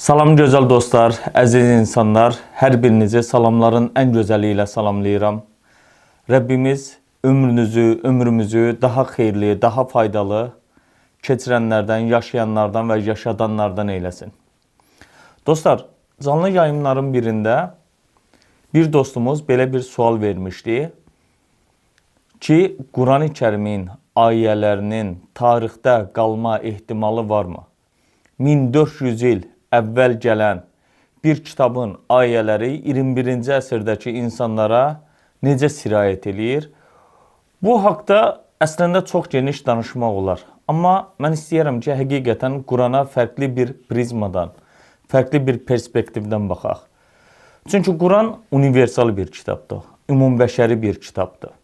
Salam gözəl dostlar, əziz insanlar, hər birinizi salamların ən gözəli ilə salamlayıram. Rəbbimiz ömrünüzü, ömrümüzü daha xeyirli, daha faydalı keçirənlərdən, yaşayanlardan və yaşadanlardan eyləsin. Dostlar, canlı yayımların birində bir dostumuz belə bir sual vermişdi ki, Qurani Kərimin ayələrinin tarixdə qalma ehtimalı varmı? 1400 il əvvəl gələn bir kitabın ayələri 21-ci əsrdəki insanlara necə sirayət eləyir? Bu haqqda əslində çox geniş danışmaq olar. Amma mən istəyirəm ki, həqiqətən Qurana fərqli bir prizmadan, fərqli bir perspektivdən baxaq. Çünki Quran universal bir kitabdır, ümumbəşəri bir kitabdır.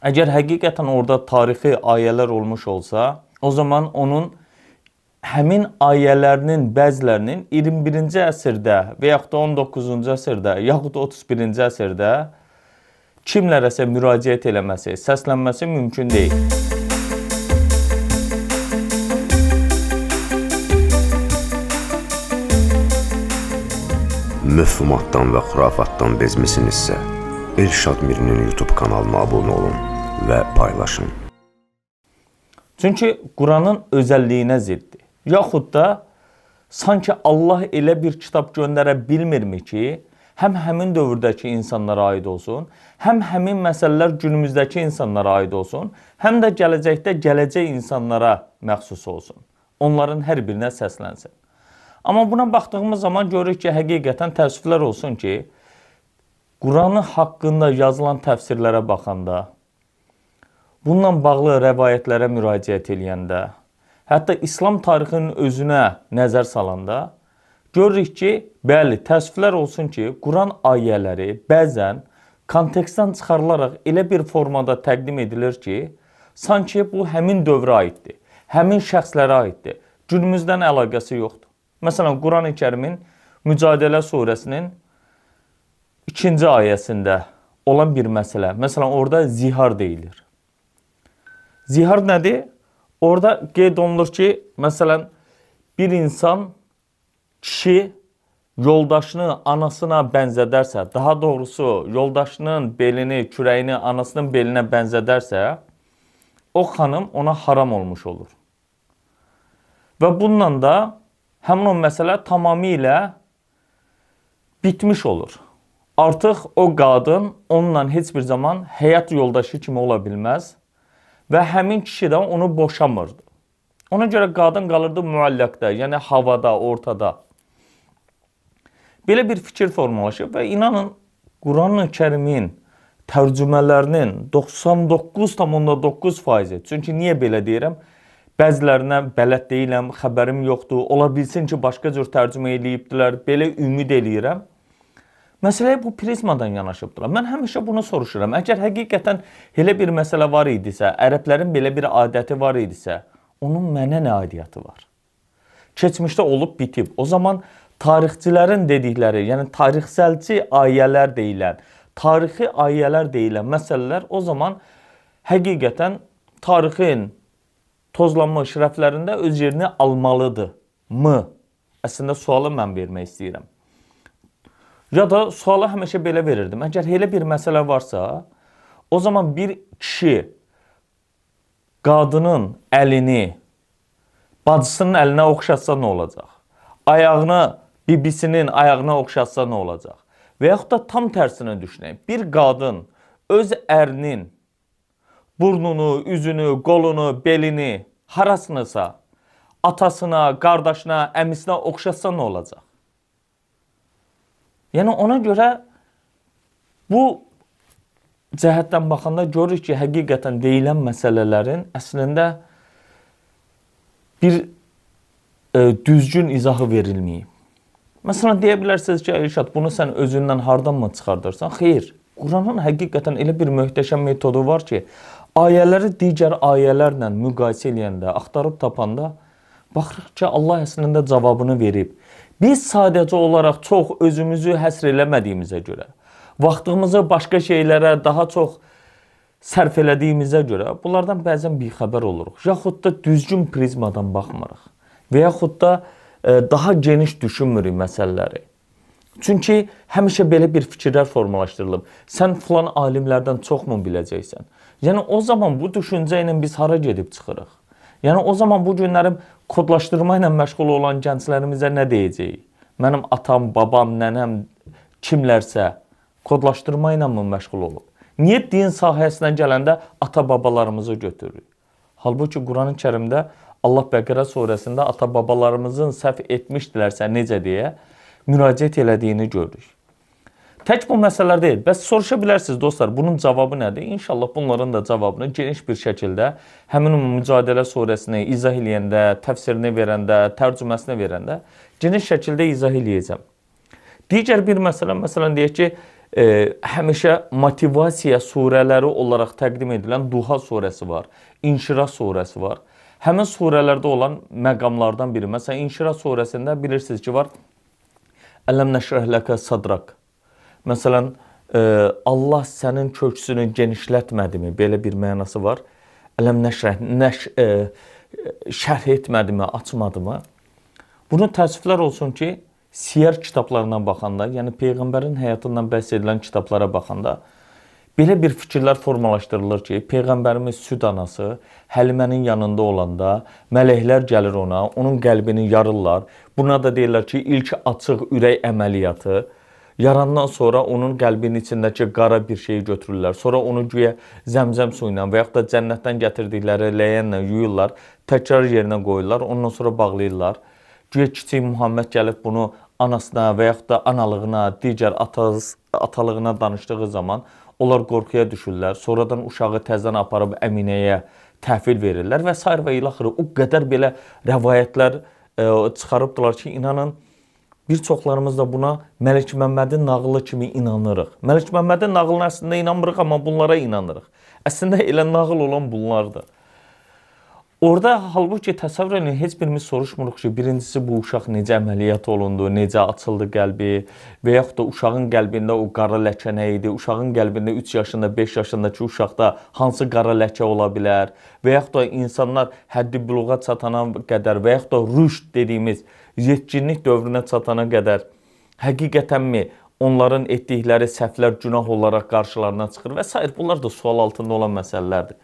Əgər həqiqətən orada tarixi ayələr olmuş olsa, o zaman onun həmin ayələrinin bəzilərinin 21-ci əsrdə və yaxud da 19-cu əsrdə, yaxud da 31-ci əsrdə kimlərəsə müraciət eləməsi, səslənməsi mümkün deyil. Məfhumatdan və xurafatdan bezmisinizsə, Elşad Mirinin YouTube kanalına abunə olun və paylaşın. Çünki Quranın özəlliyinə ziddir. Yaxud da sanki Allah elə bir kitab göndərə bilmirmi ki, həm həmin dövrdəki insanlara aid olsun, həm həmin məsələlər günümüzdəki insanlara aid olsun, həm də gələcəkdə gələcək insanlara məxsus olsun. Onların hər birinə səslənsin. Amma buna baxdığımız zaman görürük ki, həqiqətən təəssüflər olsun ki, Quranı haqqında yazılan təfsirlərə baxanda, bununla bağlı rəvayətlərə müraciət eləyəndə, hətta İslam tarixinin özünə nəzər salanda görürük ki, bəli, təəssüflər olsun ki, Quran ayələri bəzən kontekstdən çıxarılaraq elə bir formada təqdim edilir ki, sanki bu həmin dövrə aiddir, həmin şəxslərə aiddir. Günümüzdən əlaqəsi yoxdur. Məsələn, Quran-ı Kərimin Mücadilə surəsinin 2-ci ayəsində olan bir məsələ. Məsələn, orada zihar deyilir. Zihar nədir? Orada qeyd olunur ki, məsələn, bir insan kişi yoldaşını anasına bənzədərsə, daha doğrusu yoldaşının belini, kürəyini anasının belinə bənzədərsə, o xanım ona haram olmuş olur. Və bununla da həmin o məsələ tamamilə bitmiş olur. Artıq o qadın onunla heç bir zaman həyat yoldaşı kimi ola bilməz və həmin kişi də onu boşamırdı. Ona görə qadın qalırdı müəlləqdə, yəni havada, ortada. Belə bir fikir formalaşıb və inanın Quran-ı Kərimin tərcümələrinin 99,9%, çünki niyə belə deyirəm? Bəzilərinə bələd deyiləm, xəbərim yoxdur. Ola bilsin ki, başqa cür tərcümə eləyibdilər. Belə ümid eləyirəm. Məsələyə bu prizmadan yanaşıbdılar. Mən həmişə bunu soruşuram. Əgər həqiqətən elə bir məsələ var idisə, ərəblərin belə bir adəti var idisə, onun mənə nə aidiyyəti var? Keçmişdə olub bitib. O zaman tarixçilərin dedikləri, yəni tarixsəlçi ayələr deyilən, tarixi ayələr deyilən məsələlər o zaman həqiqətən tarixin tozlanmış rəflərində öz yerini almalıdır mı? Əslində sualı mən vermək istəyirəm. Ya da suala həmişə belə verirdim. Əgər elə bir məsələ varsa, o zaman bir kişi qadının əlini bacısının əlinə oxşatsa nə olacaq? Ayağını bibisinin ayağına oxşatsa nə olacaq? Və yaxud da tam tərsinə düşünək. Bir qadın öz ərinin burnunu, üzünü, qolunu, belini harasınasa atasına, qardaşına, əmisinə oxşatsa nə olacaq? Yəni ona görə bu cəhətdən baxanda görürük ki, həqiqətən deyilən məsələlərin əslində bir e, düzgün izahı verilməyib. Məsələn, deyə bilərsiniz ki, Elşad, bunu sən özündən hardan mı çıxardırsan? Xeyr, Quranın həqiqətən elə bir möhtəşəm metodu var ki, ayələri digər ayələrlə müqayisə edəndə, axtarıb tapanda baxırıq ki, Allah əslində cavabını verib. Biz sadəcə olaraq çox özümüzü həsr eləmədiyimizə görə, vaxtımızı başqa şeylərə daha çox sərf elədiyimizə görə bunlardan bəzən bixəbər oluruq. Yaxud da düzgün prizmadan baxmırıq. Və yaxud da e, daha geniş düşünmürük məsələləri. Çünki həmişə belə bir fikirlər formalaşdırılıb. Sən filan alimlərdən çoxmu biləcəksən? Yəni o zaman bu düşüncə ilə biz hara gedib çıxırıq? Yəni o zaman bu günlərim kodlaşdırma ilə məşğul olan gənclərimizə nə deyəcəyik? Mənim atam, babam, nənəm kimlərsə kodlaşdırma ilə mi məşğul olub? Niyə din sahəsinə gələndə ata-babalarımızı götürürük? Halbuki Qurani-Kərimdə Allah Bəqərə surəsində ata-babalarımızın səhv etmişdilərsə necə deyə müraciət elədiyini görürük. Tək bu məsələlər deyil. Bəs soruşa bilərsiniz dostlar, bunun cavabı nədir? İnşallah bunların da cavabını geniş bir şəkildə həmin Mücadilə surəsini izah eləyəndə, təfsirini verəndə, tərcüməsini verəndə geniş şəkildə izah eləyəcəm. Digər bir məsələ, məsələn deyək ki, e, həmişə motivasiya surələri olaraq təqdim edilən Duha surəsi var, İnşirah surəsi var. Həmin surələrdə olan məqamlardan biri. Məsələn, İnşirah surəsində bilirsiniz ki, var Ələm nəşrəh ləkə sadrak. Məsələn, e, Allah sənin köksünü genişlətmədimi? Belə bir mənası var. Ələm nəşrəh nəş e, şərh etmədimi, açmadımı? Bunun təəssüflər olsun ki, siyar kitablarına baxanda, yəni peyğəmbərin həyatından bəhs edilən kitablara baxanda belə bir fikirlər formalaşdırılır ki, peyğəmbərimiz süd anası Həlimənin yanında olanda mələklər gəlir ona, onun qəlbini yarırlar. Buna da deyirlər ki, ilk açıq ürək əməliyyatı. Yarandan sonra onun qəlbinin içindəki qara bir şeyi götürürlər. Sonra onu güya zəmzəm suyu ilə və yaxud da cənnətdən gətirdikləri ləyənlə yuyurlar, təkrar yerinə qoyurlar, ondan sonra bağlayırlar. Güya kiçik Muhammed gəlib bunu anasına və yaxud da analığına, digər ataz, atalığına danışdığı zaman onlar qorxuya düşürlər. Sonradan uşağı təzədən aparıb Əminəyə təhvil verirlər və sair və ilaxırı. O qədər belə rəvayətlər ə, e, çıxarıbdılar ki, inanın Bir çoxlarımız da buna Məlik Məmmədin nağılı kimi inanırıq. Məlik Məmmədin nağılına əslində inanmırıq, amma bunlara inanırıq. Əslində elə nağıl olan bunlardır. Orada halbuki təsəvvür edin, heç birimiz soruşmuruq ki, birincisi bu uşaq necə əməliyyat olundu, necə açıldı qəlbi və yaxud da uşağın qəlbində o qara ləkə nə idi? Uşağın qəlbində 3 yaşında, 5 yaşındakı uşaqda hansı qara ləkə ola bilər? Və yaxud da insanlar həddi büluğa çatana qədər və yaxud da rüşd dediyimiz yetkinlik dövrünə çatana qədər həqiqətənmi onların etdikləri səhvlər günah olaraq qarşılarına çıxır və s. bunlar da sual altında olan məsələlərdir.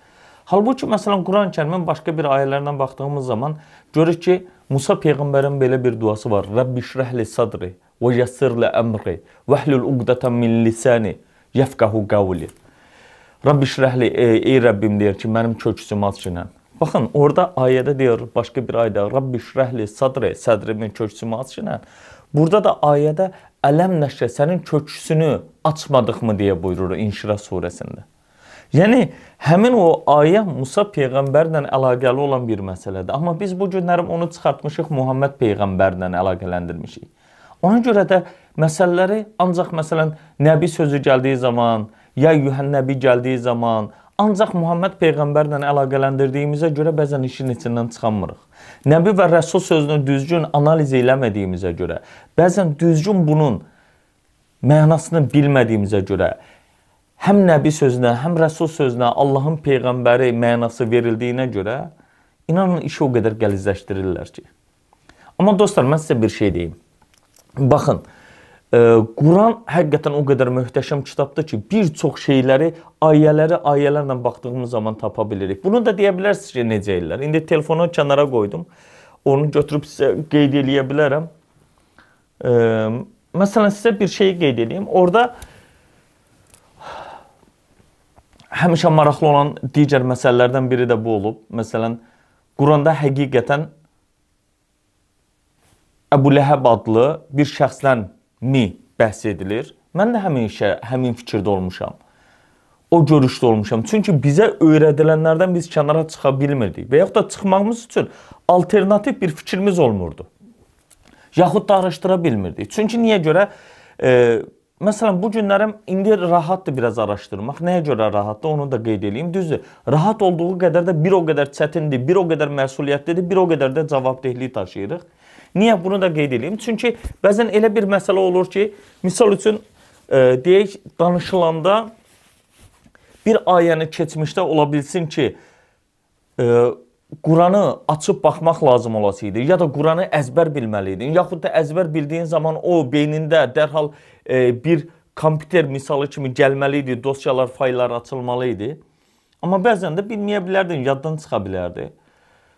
Halbuki məsələn Quran-Kərimin başqa bir ayələrinə baxdığımız zaman görürük ki, Musa peyğəmbərin belə bir duası var. Rəbbi şrəhli sadri və yəssirli əmri və hlul uqdatan min lisani yəfqahu qavli. Rəbbi şrəhli ey, ey Rəbbim deyir ki, mənim köksümü aç ki, Baxın, orada ayədə deyir, başqa bir ayədə Rabbi şrəhli sadri, sədrimin köksümü açınə. Burada da ayədə ələm nəşrə sənin köksünü açmadıq mı deyə buyurur İnşirah surəsində. Yəni həmin o ayə Musa peyğəmbərlə əlaqəli olan bir məsələdir. Amma biz bu günlərim onu çıxartmışıq Muhammed peyğəmbərlə əlaqələndirmişik. Ona görə də məsələləri ancaq məsələn nəbi sözü gəldiyi zaman, ya Yuhən nəbi gəldiyi zaman, Ancaq Muhammed peyğəmbərlə əlaqələndirdiyimizə görə bəzən işin içindən çıxamırıq. Nəbi və Rəsul sözünü düzgün analiz eləmədiyimizə görə, bəzən düzgün bunun mənasını bilmədiyimizə görə həm Nəbi sözünə, həm Rəsul sözünə Allahın peyğəmbəri mənası verildiyinə görə inanın işi o qədər qəlizləşdirirlər ki. Amma dostlar, mən sizə bir şey deyim. Baxın, Quran həqiqətən o qədər möhtəşəm kitabdır ki, bir çox şeyləri, ayələri ayələrlə baxdığımız zaman tapa bilirik. Bunu da deyə bilərsiniz ki, necə ellər. İndi telefonu kənara qoydum. Onu götürüb sizə qeyd eləyə bilərəm. E, məsələn, sizə bir şey qeyd edeyim. Orda həmişə maraqlı olan digər məsələlərdən biri də bu olub. Məsələn, Quranda həqiqətən Əbu Ləhəb adlı bir şəxsdən mi bəhs edilir. Mən də həmişə həmin fikirdə olmuşam. O görüşdə olmuşam. Çünki bizə öyrədilənlərdən biz kənara çıxa bilmirdik və yaxud da çıxmağımız üçün alternativ bir fikrimiz olmurdu. Yaxud da araşdıra bilmirdik. Çünki niyə görə? E, Məsələn, bu günlərim indi rahatdır biraz araşdırmaq. Nəyə görə rahatdır, onu da qeyd edeyim. Düzdür, rahat olduğu qədər də bir o qədər çətindir, bir o qədər məsuliyyətlidir, bir o qədər də cavabdehlik daşıyırıq. Niyə bunu da qeyd edeyim? Çünki bəzən elə bir məsələ olur ki, misal üçün e, deyək danışılanda bir ayəni keçmişdə ola bilsin ki, e, Quranı açıb baxmaq lazım olasıydı, ya da Quranı əzbər bilməliydin, yaxud da əzbər bildiyin zaman o beynində dərhal e, bir kompüter misalı kimi gəlməli idi, dosyalar, fayllar açılmalı idi. Amma bəzən də bilməyə bilərdin, yaddan çıxa bilərdi.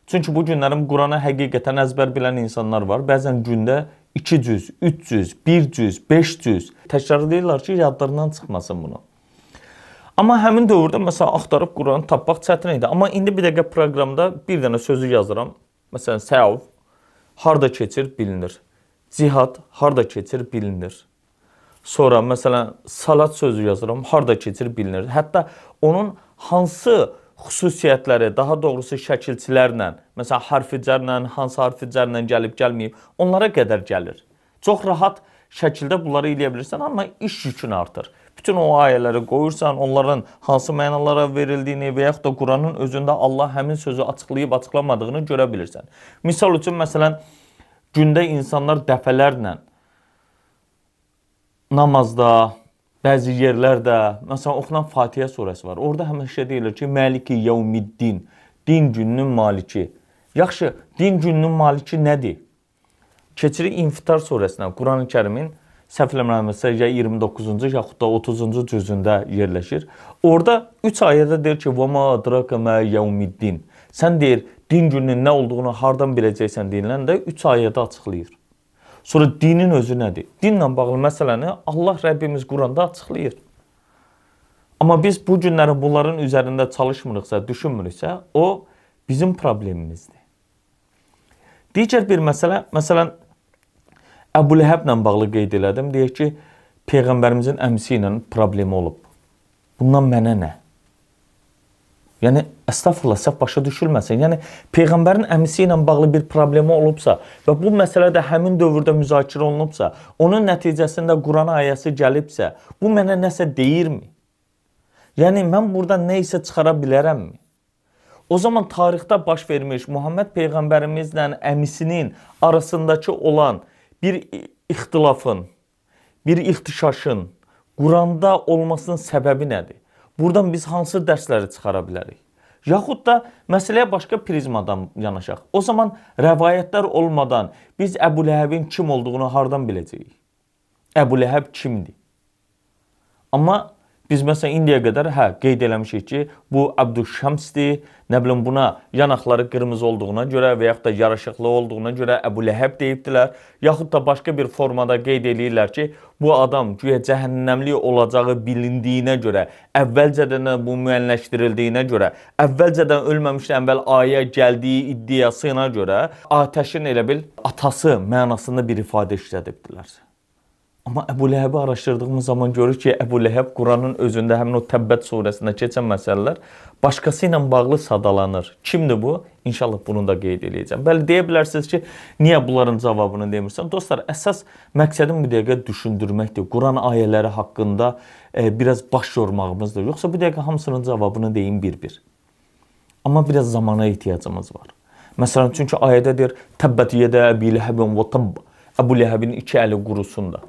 Çünki bu günlərin Quranı həqiqətən əzbər bilən insanlar var. Bəzən gündə 200, 300, 100, 500 təkrarlayırlar ki, yadlarından çıxmasın bunu. Amma həmin dövrdə məsələn axtarıb Quranı tapmaq çətin idi. Amma indi bir dəqiqə proqramda bir dənə sözü yazıram. Məsələn, səv harda keçir bilinir. Cihad harda keçir bilinir. Sonra məsələn salat sözü yazıram, harda keçir bilinir. Hətta onun hansı xüsusiyyətləri, daha doğrusu şəkilçilərlə, məsələn harficlərlə, hansı harficlərlə gəlib gəlməyib, onlara qədər gəlir. Çox rahat şəkildə bunları eləyə bilirsən, amma iş yükün artır. Bütün o ayələri qoyursan, onların hansı mənalara verildiyini və yaxud da Quranın özündə Allah həmin sözü açıqlayıb açıqlamadığını görə bilirsən. Misal üçün məsələn gündə insanlar dəfələrlə namazda, Bəzi yerlərdə, məsələn, oxunan Fatihə surəsi var. Orada həmişə deyilir ki, Maliki yevmiddin, din gününün maliki. Yaxşı, din gününün maliki nədir? Keçirik İnfitar surəsinə. Qurani-Kərimin səhv eləmirəmsə ya 29-cu yaxud da 30-cu cüzündə yerləşir. Orada 3 ayədə deyir ki, "Və ma adraka ma yevmiddin." Sən deyir, din gününün nə olduğunu hardan biləcəksən deyiləndə 3 ayədə açıqlayır. Sonra dinin özü nədir? Dinlə bağlı məsələni Allah Rəbbimiz Quranda açıqlayır. Amma biz bu günləri bunların üzərində çalışmırıqsa, düşünmürüksə, o bizim problemimizdir. Digər bir məsələ, məsələn, Əbu Ləhəblə bağlı qeyd elədim. Deyək ki, peyğəmbərimizin əmisi ilə problemi olub. Bundan mənə nə? Yəni əstəğfurullah səhv başa düşülməsin. Yəni peyğəmbərin əmisi ilə bağlı bir problemi olubsa və bu məsələ də həmin dövrdə müzakirə olunubsa, onun nəticəsində Quran ayəsi gəlibsə, bu mənə nəsə deyirmi? Yəni mən burada nə isə çıxara bilərəmmi? O zaman tarixdə baş vermiş Muhammed peyğəmbərimizlə əmisinin arasındakı olan bir ixtilafın, bir ixtişaşın Quranda olmasının səbəbi nədir? Buradan biz hansı dərsləri çıxara bilərik? Yaxud da məsələyə başqa prizmadan yanaşaq. O zaman rəvayətlər olmadan biz Əbu Ləhəbin kim olduğunu hardan biləcəyik? Əbu Ləhəb kimdir? Amma Biz məsələn indiyə qədər hə qeyd eləmişik ki, bu Əbdüşşəmsdir. Nə bilim buna yanaqları qırmızı olduğuna görə və yaxud da yaraşıqlı olduğuna görə Əbu Ləhəb deyibdilər. Yaxud da başqa bir formada qeyd eləyirlər ki, bu adam güya cəhənnəmli olacağı bilindiyinə görə, əvvəlcədən bu müəyyənləşdirildiyinə görə, əvvəlcədən ölməmişdən əvvəl ayə gəldiyi iddiasına görə atəşin elə bil atası mənasında bir ifadə işlədibdilər. Amma Əbu Ləhəbi araşdırdığımız zaman görürük ki, Əbu Ləhəb Quranın özündə həmin o Təbbət surəsində keçən məsələlər başqası ilə bağlı sadalanır. Kimdir bu? İnşallah bunu da qeyd eləyəcəm. Bəli, deyə bilərsiniz ki, niyə bunların cavabını demirsən? Dostlar, əsas məqsədim bu dəqiqə düşündürməkdir. Quran ayələri haqqında e, biraz baş yormağımızdır. Yoxsa bu dəqiqə hamısının cavabını deyim bir-bir. Amma biraz zamana ehtiyacımız var. Məsələn, çünki ayədə deyir: "Təbbət yedə Əbi Ləhəbin və tabb." Əbu Ləhəbin iki əli qurusunda.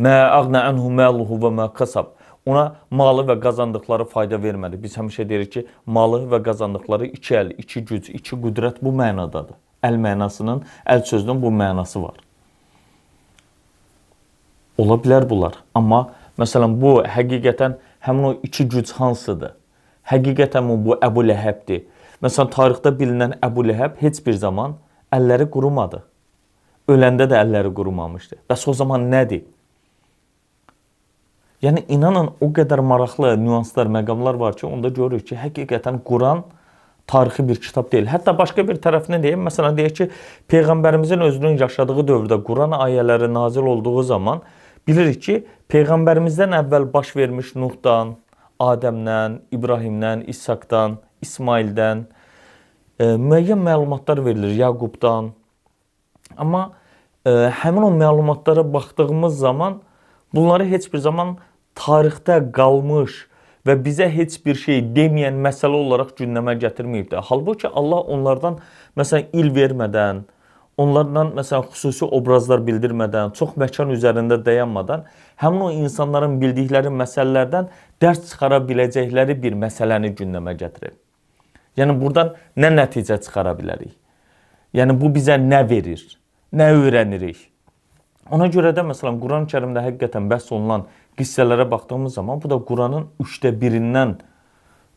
Mə əğnə anhu maluhu və mə kasab. Ona malı və qazandıqları fayda vermədi. Biz həmişə deyirik ki, malı və qazandıqları iki əl, iki güc, iki qüdrət bu mənadadır. Əl mənasının, əl sözünün bu mənası var. Ola bilər bunlar. Amma məsələn bu həqiqətən həmin o iki güc hansıdır? Həqiqətən bu Əbu Ləhəbdir. Məsələn tarixdə bilinən Əbu Ləhəb heç bir zaman əlləri qurumadı. Öləndə də əlləri qurumamışdı. Bəs o zaman nədir? Yəni inanın o qədər maraqlı nüanslar, məqamlar var ki, onda görürük ki, həqiqətən Quran tarixi bir kitab deyil. Hətta başqa bir tərəfini deyim, məsələn deyək ki, peyğəmbərimizin özünün yaşadığı dövrdə Quran ayələri nazil olduğu zaman bilirik ki, peyğəmbərimizdən əvvəl baş vermiş Nuhdan, Adəmdən, İbrahimdən, İshaqdan, İsmaildən e, müəyyən məlumatlar verilir Yaqubdan. Amma e, həmin o məlumatlara baxdığımız zaman bunları heç bir zaman tarixdə qalmış və bizə heç bir şey deməyən məsələ olaraq gündəmə gətirməyibdir. Halbuki Allah onlardan məsələn il vermədən, onlardan məsələn xüsusi obrazlar bildirmədən, çox məkan üzərində dayanmadan həmin o insanların bildikləri məsələlərdən dərs çıxara biləcəkləri bir məsələni gündəmə gətirir. Yəni burdan nə nəticə çıxara bilərik? Yəni bu bizə nə verir? Nə öyrənirik? Ona görə də məsələn Quran-Kərimdə həqiqətən bəhs olunan qissələrə baxdığımız zaman bu da Quranın 3də 1-dən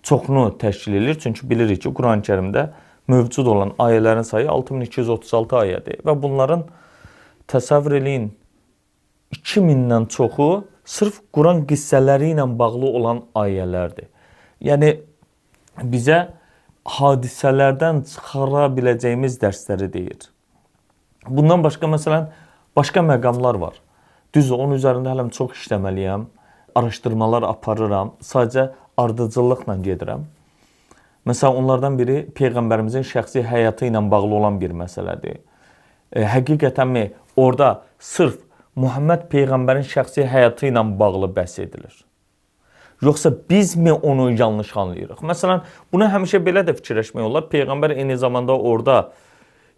çoxunu təşkil edir. Çünki bilirik ki, Quran-Kərimdə mövcud olan ayələrin sayı 6236 ayədir və bunların təsəvvür eləyin 2000-dən çoxu sırf Quran qissələri ilə bağlı olan ayələrdir. Yəni bizə hadisələrdən çıxara biləcəyimiz dərsləri deyir. Bundan başqa məsələn başqa məqamlar var. Düzdür, onun üzərində hələm çox işləməliyəm. Araşdırmalar aparıram. Sadəcə ardıcıllıqla gedirəm. Məsələn, onlardan biri peyğəmbərimizin şəxsi həyatı ilə bağlı olan bir məsələdir. E, həqiqətənmi orada sırf Muhammed peyğəmbərin şəxsi həyatı ilə bağlı bəhs edilir? Yoxsa bizmi onu yanlış anlayırıq? Məsələn, bunu həmişə belə də fikirləşmək olar. Peyğəmbər eyni zamanda orada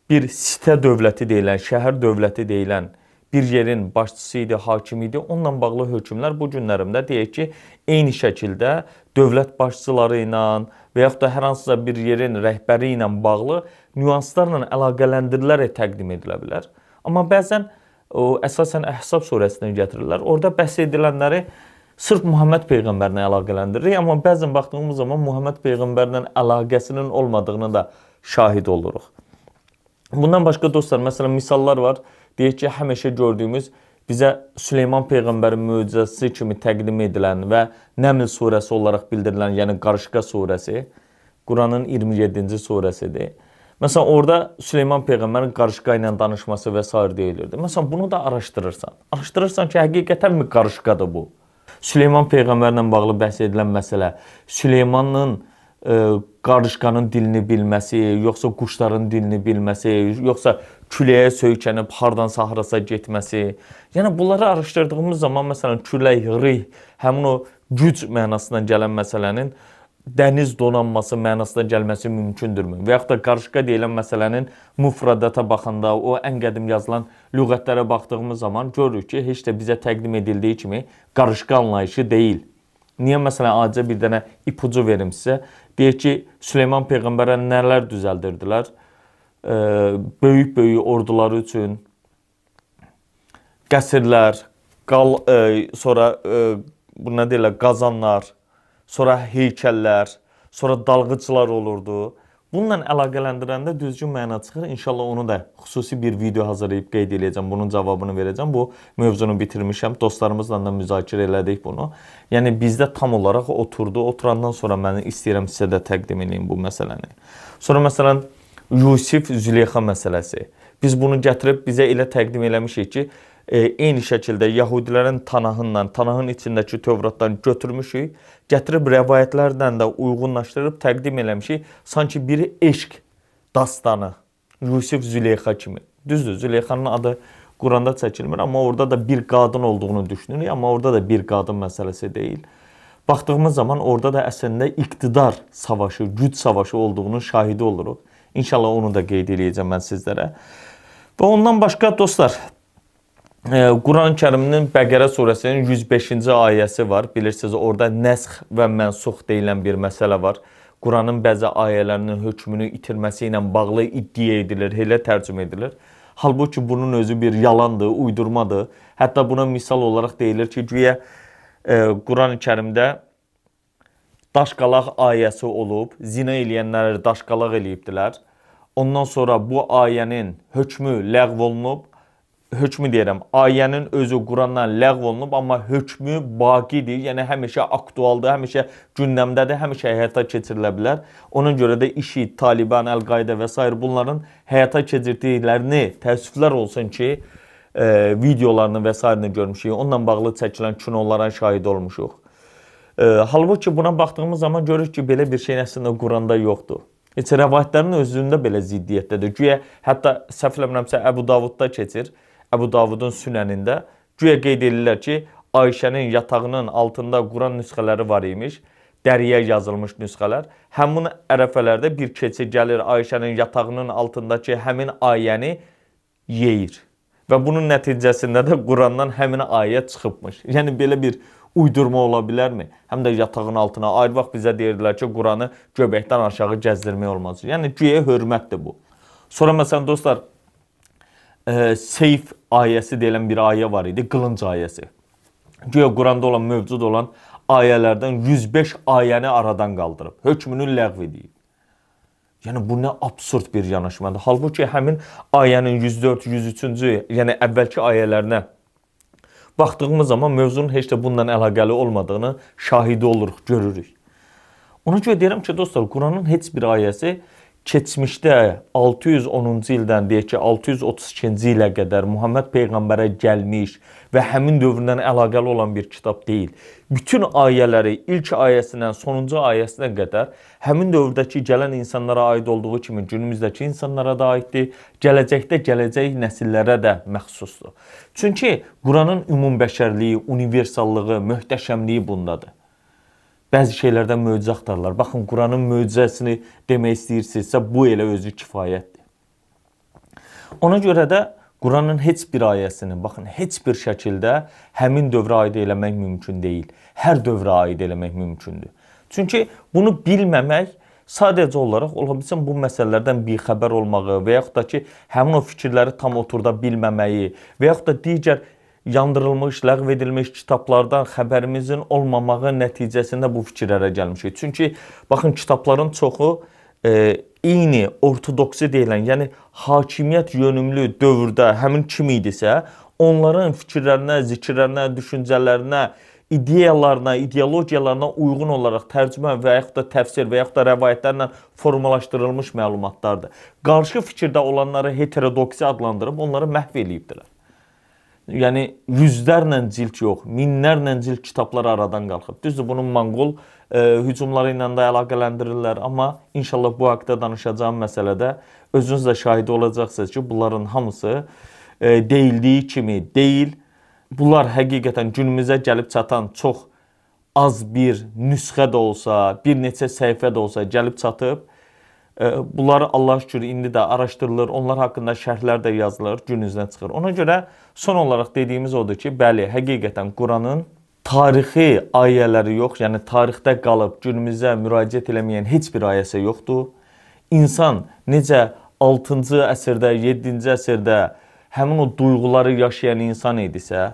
bir sitə dövləti deyilən, şəhər dövləti deyilən bir yerin başçısı idi, hakim idi. Onunla bağlı hökmlər bu günlərimdə deyək ki, eyni şəkildə dövlət başçıları ilə və yaxud da hər hansısa bir yerin rəhbəri ilə bağlı nüanslarla əlaqələndirilərək təqdim edilə bilər. Amma bəzən o əsasən Əhzab surəsindən gətirirlər. Orada bəhs edilənləri sırf Muhammed peyğəmbərlə əlaqələndiririk, amma bəzən baxdığımız zaman Muhammed peyğəmbərlə əlaqəsinin olmadığını da şahid oluruq. Bundan başqa dostlar, məsələn, misallar var. Deyək ki, həmişə gördüyümüz bizə Süleyman peyğəmbərin möcüzəsi kimi təqdim edilən və Nəml surəsi olaraq bildirilən, yəni Qarışqa surəsi Quranın 27-ci surəsidir. Məsələn, orada Süleyman peyğəmbərin qarışqa ilə danışması və s. deyilirdi. Məsələn, bunu da araşdırırsan. Araşdırırsan ki, həqiqətənmi qarışqadır bu? Süleyman peyğəmbərlə bağlı bəhs edilən məsələ Süleymanın ə, qarışqanın dilini bilməsi, yoxsa quşların dilini bilməsi, yoxsa küləyə söykənib hardansa harasa getməsi. Yəni bunları araşdırdığımız zaman məsələn külək, rih, həmin o güc mənasından gələn məsələnin dəniz donanması mənasına gəlməsi mümkündürmü? Və yaxud da qarışqa deyilən məsələnin mufradata baxanda, o ən qədim yazılan lüğətlərə baxdığımız zaman görürük ki, heç də bizə təqdim edildiyi kimi qarışqa anlayışı deyil. Niyə məsələn acə bir dənə ipucu verim sizə? Deyək ki, Süleyman peyğəmbərə nələr düzəldirdilər? Böyük-böyük orduları üçün qəsrlər, qal ə, sonra ə, bu nə deyirlər, qazanlar, sonra heykəllər, sonra dalğıcılar olurdu. Bununla əlaqələndirəndə düzgün məna çıxır. İnşallah onu da xüsusi bir video hazırlayıb qeyd edəcəm. Bunun cavabını verəcəm. Bu mövzunu bitirmişəm. Dostlarımızla da müzakirə elədik bunu. Yəni bizdə tam olaraq oturdu. Oturandan sonra mən istəyirəm sizə də təqdim edeyim bu məsələni. Sonra məsələn Yusif Züleyxa məsələsi. Biz bunu gətirib bizə elə təqdim eləmişik ki, e, eyni şəkildə Yahudilərin Tanahından, Tanahın içindəki Tövratdan götürmüşük, gətirib rəvayətlərlə də uyğunlaşdırıb təqdim eləmişik. Sanki biri eşq dastanı, Yusif Züleyxa kimi. Düzdür, Züleyxanın adı Quranda çəkilmir, amma orada da bir qadın olduğunu düşünürük, amma orada da bir qadın məsələsi deyil. Baxdığımız zaman orada da əslində iqtidar savaşı, güc savaşı olduğunun şahidi oluruq. İnşallah onu da qeyd eləyəcəm mən sizlərə. Və ondan başqa dostlar, Quran-Kərimin Bəqərə surəsinin 105-ci ayəsi var. Bilirsiniz, orada nəsx və mənsux deyilən bir məsələ var. Quranın bəzi ayələrinin hökmünü itirməsi ilə bağlı iddia edilir, elə tərcümə edilir. Halbuki bunun özü bir yalandır, uydurmadır. Hətta buna misal olaraq deyilir ki, güya e, Quran-Kərimdə daşqalaq ayəsi olub, zina eləyənləri daşqalaq eləyibdilər. Ondan sonra bu ayənin hökmü ləğv olunub hökmü deyirəm, ayənin özü Qurandan ləğv olunub, amma hökmü baqidir, yəni həmişə aktualdır, həmişə gündəmdədir, həmişə həyata keçirilə bilər. Ona görə də işi Taliban, Əl-Qaidə və s. bunların həyata keçirdiklərini təəssüflər olsun ki, e, videolarını və s. görmüşük. Onunla bağlı çəkilən kinolara şahid olmuşuq. E, halbuki buna baxdığımız zaman görürük ki, belə bir şey əslində Quranda yoxdur. Heç rəvayətlərin özündə belə ziddiyyətdədir. Güya hətta səhv eləmirəmsə Əbu Davudda keçir. Əbu Davudun sünənində güya qeyd edirlər ki, Ayşənin yatağının altında Quran nüsxələri var imiş, dəriyə yazılmış nüsxələr. Həmin ərəfələrdə bir keçi gəlir Ayşənin yatağının altındakı həmin ayəni yeyir. Və bunun nəticəsində də Qurandan həmin ayə çıxıbmış. Yəni belə bir uydurma ola bilərmi? Həm də yatağın altına ayrı vaxt bizə deyirdilər ki, Quranı göbəkdən aşağı gəzdirmək olmaz. Yəni güyə hörmətdir bu. Sonra məsələn dostlar, e, Seyf ayəsi deyilən bir ayə var idi, qılınc ayəsi. Güya Quranda olan mövcud olan ayələrdən 105 ayəni aradan qaldırıb, hökmünü ləğv edib. Yəni bu nə absurd bir yanaşmadır. Halbuki həmin ayənin 104, 103-cü, yəni əvvəlki ayələrinə baxdığımız zaman mövzunun heç də bununla əlaqəli olmadığını şahidi oluruq, görürük. Ona görə deyirəm ki, dostlar, Quranın heç bir ayəsi keçmişdə 610-cu ildən deyək ki, 632-ci ilə qədər Muhammed peyğəmbərə gəlmiş və həmin dövrdən əlaqəli olan bir kitab deyil. Bütün ayələri ilk ayəsindən sonuncu ayəsinə qədər həmin dövrdəki gələn insanlara aid olduğu kimi günümüzdəki insanlara da aiddir. Gələcəkdə gələcək nəsillərə də məxsusdur. Çünki Quranın ümumbəşərliyi, universallığı, möhtəşəmliyi bundadır bəzi şeylərdən möcüzə axtarırlar. Baxın, Quranın möcüzəsini demək istəyirsinizsə, bu elə özü kifayətdir. Ona görə də Quranın heç bir ayəsini, baxın, heç bir şəkildə həmin dövrə aid eləmək mümkün deyil. Hər dövrə aid eləmək mümkündür. Çünki bunu bilməmək sadəcə olaraq ola bilsin bu məsələlərdən bixəbər olmağı və yaxud da ki, həmin o fikirləri tam oturda bilməməyi və yaxud da digər yandırılmış, ləğv edilmiş kitablardan xəbərimizin olmamağı nəticəsində bu fikirlərə gəlmişik. Çünki baxın kitabların çoxu e, eyni ortodoksi deyilən, yəni hakimiyyət yönümlü dövrdə həmin kim idisə, onların fikirlərinə, zikirlərinə, düşüncələrinə, ideyalarına, ideologiyalarına uyğun olaraq tərcümə və yaxud da təfsir və yaxud da rəvayətlərlə formalaşdırılmış məlumatlardır. Qarşı fikirdə olanları heterodoksi adlandırıb onları məhv eləyibdilər. Yəni yüzlərlə cild yox, minlərlə cild kitablar aradan qalxıb. Düzdür, bunun Monqol e, hücumları ilə də əlaqələndirirlər, amma inşallah bu haqqda danışacağım məsələdə özünüz də şahid olacaqsınız ki, bunların hamısı e, deyildiyi kimi deyil. Bunlar həqiqətən günümüzə gəlib çatan çox az bir nüsxə də olsa, bir neçə səhifə də olsa gəlib çatıb Bunları Allah şükür indi də araşdırılır, onlar haqqında şərhlər də yazılır, gün üzünə çıxır. Ona görə son olaraq dediyimiz odur ki, bəli, həqiqətən Quranın tarixi ayələri yox, yəni tarixdə qalıb günümüzə müraciət eləməyən heç bir ayəsi yoxdur. İnsan necə 6-cı əsrdə, 7-ci əsrdə həmin o duyğuları yaşayan insan idisə,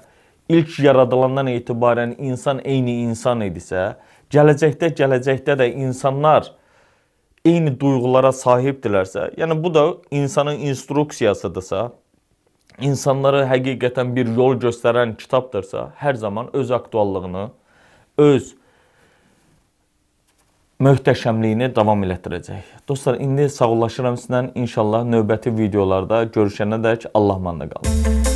ilk yaradılandan etibarən insan eyni insan idisə, gələcəkdə, gələcəkdə də insanlar eyni duyğulara sahibdirlərsə, yəni bu da insanın instruksiyasıdırsa, insanlara həqiqətən bir yol göstərən kitabdırsa, hər zaman öz aktuallığını, öz möhtəşəmliyini davam elətdirəcək. Dostlar, indi sağollaşıram sizdən. İnşallah növbəti videolarda görüşənədək Allah manla qalın.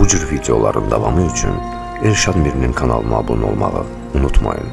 Bu cür videoların davamı üçün Elşad Mirinin kanalına abunə olmağı unutmayın.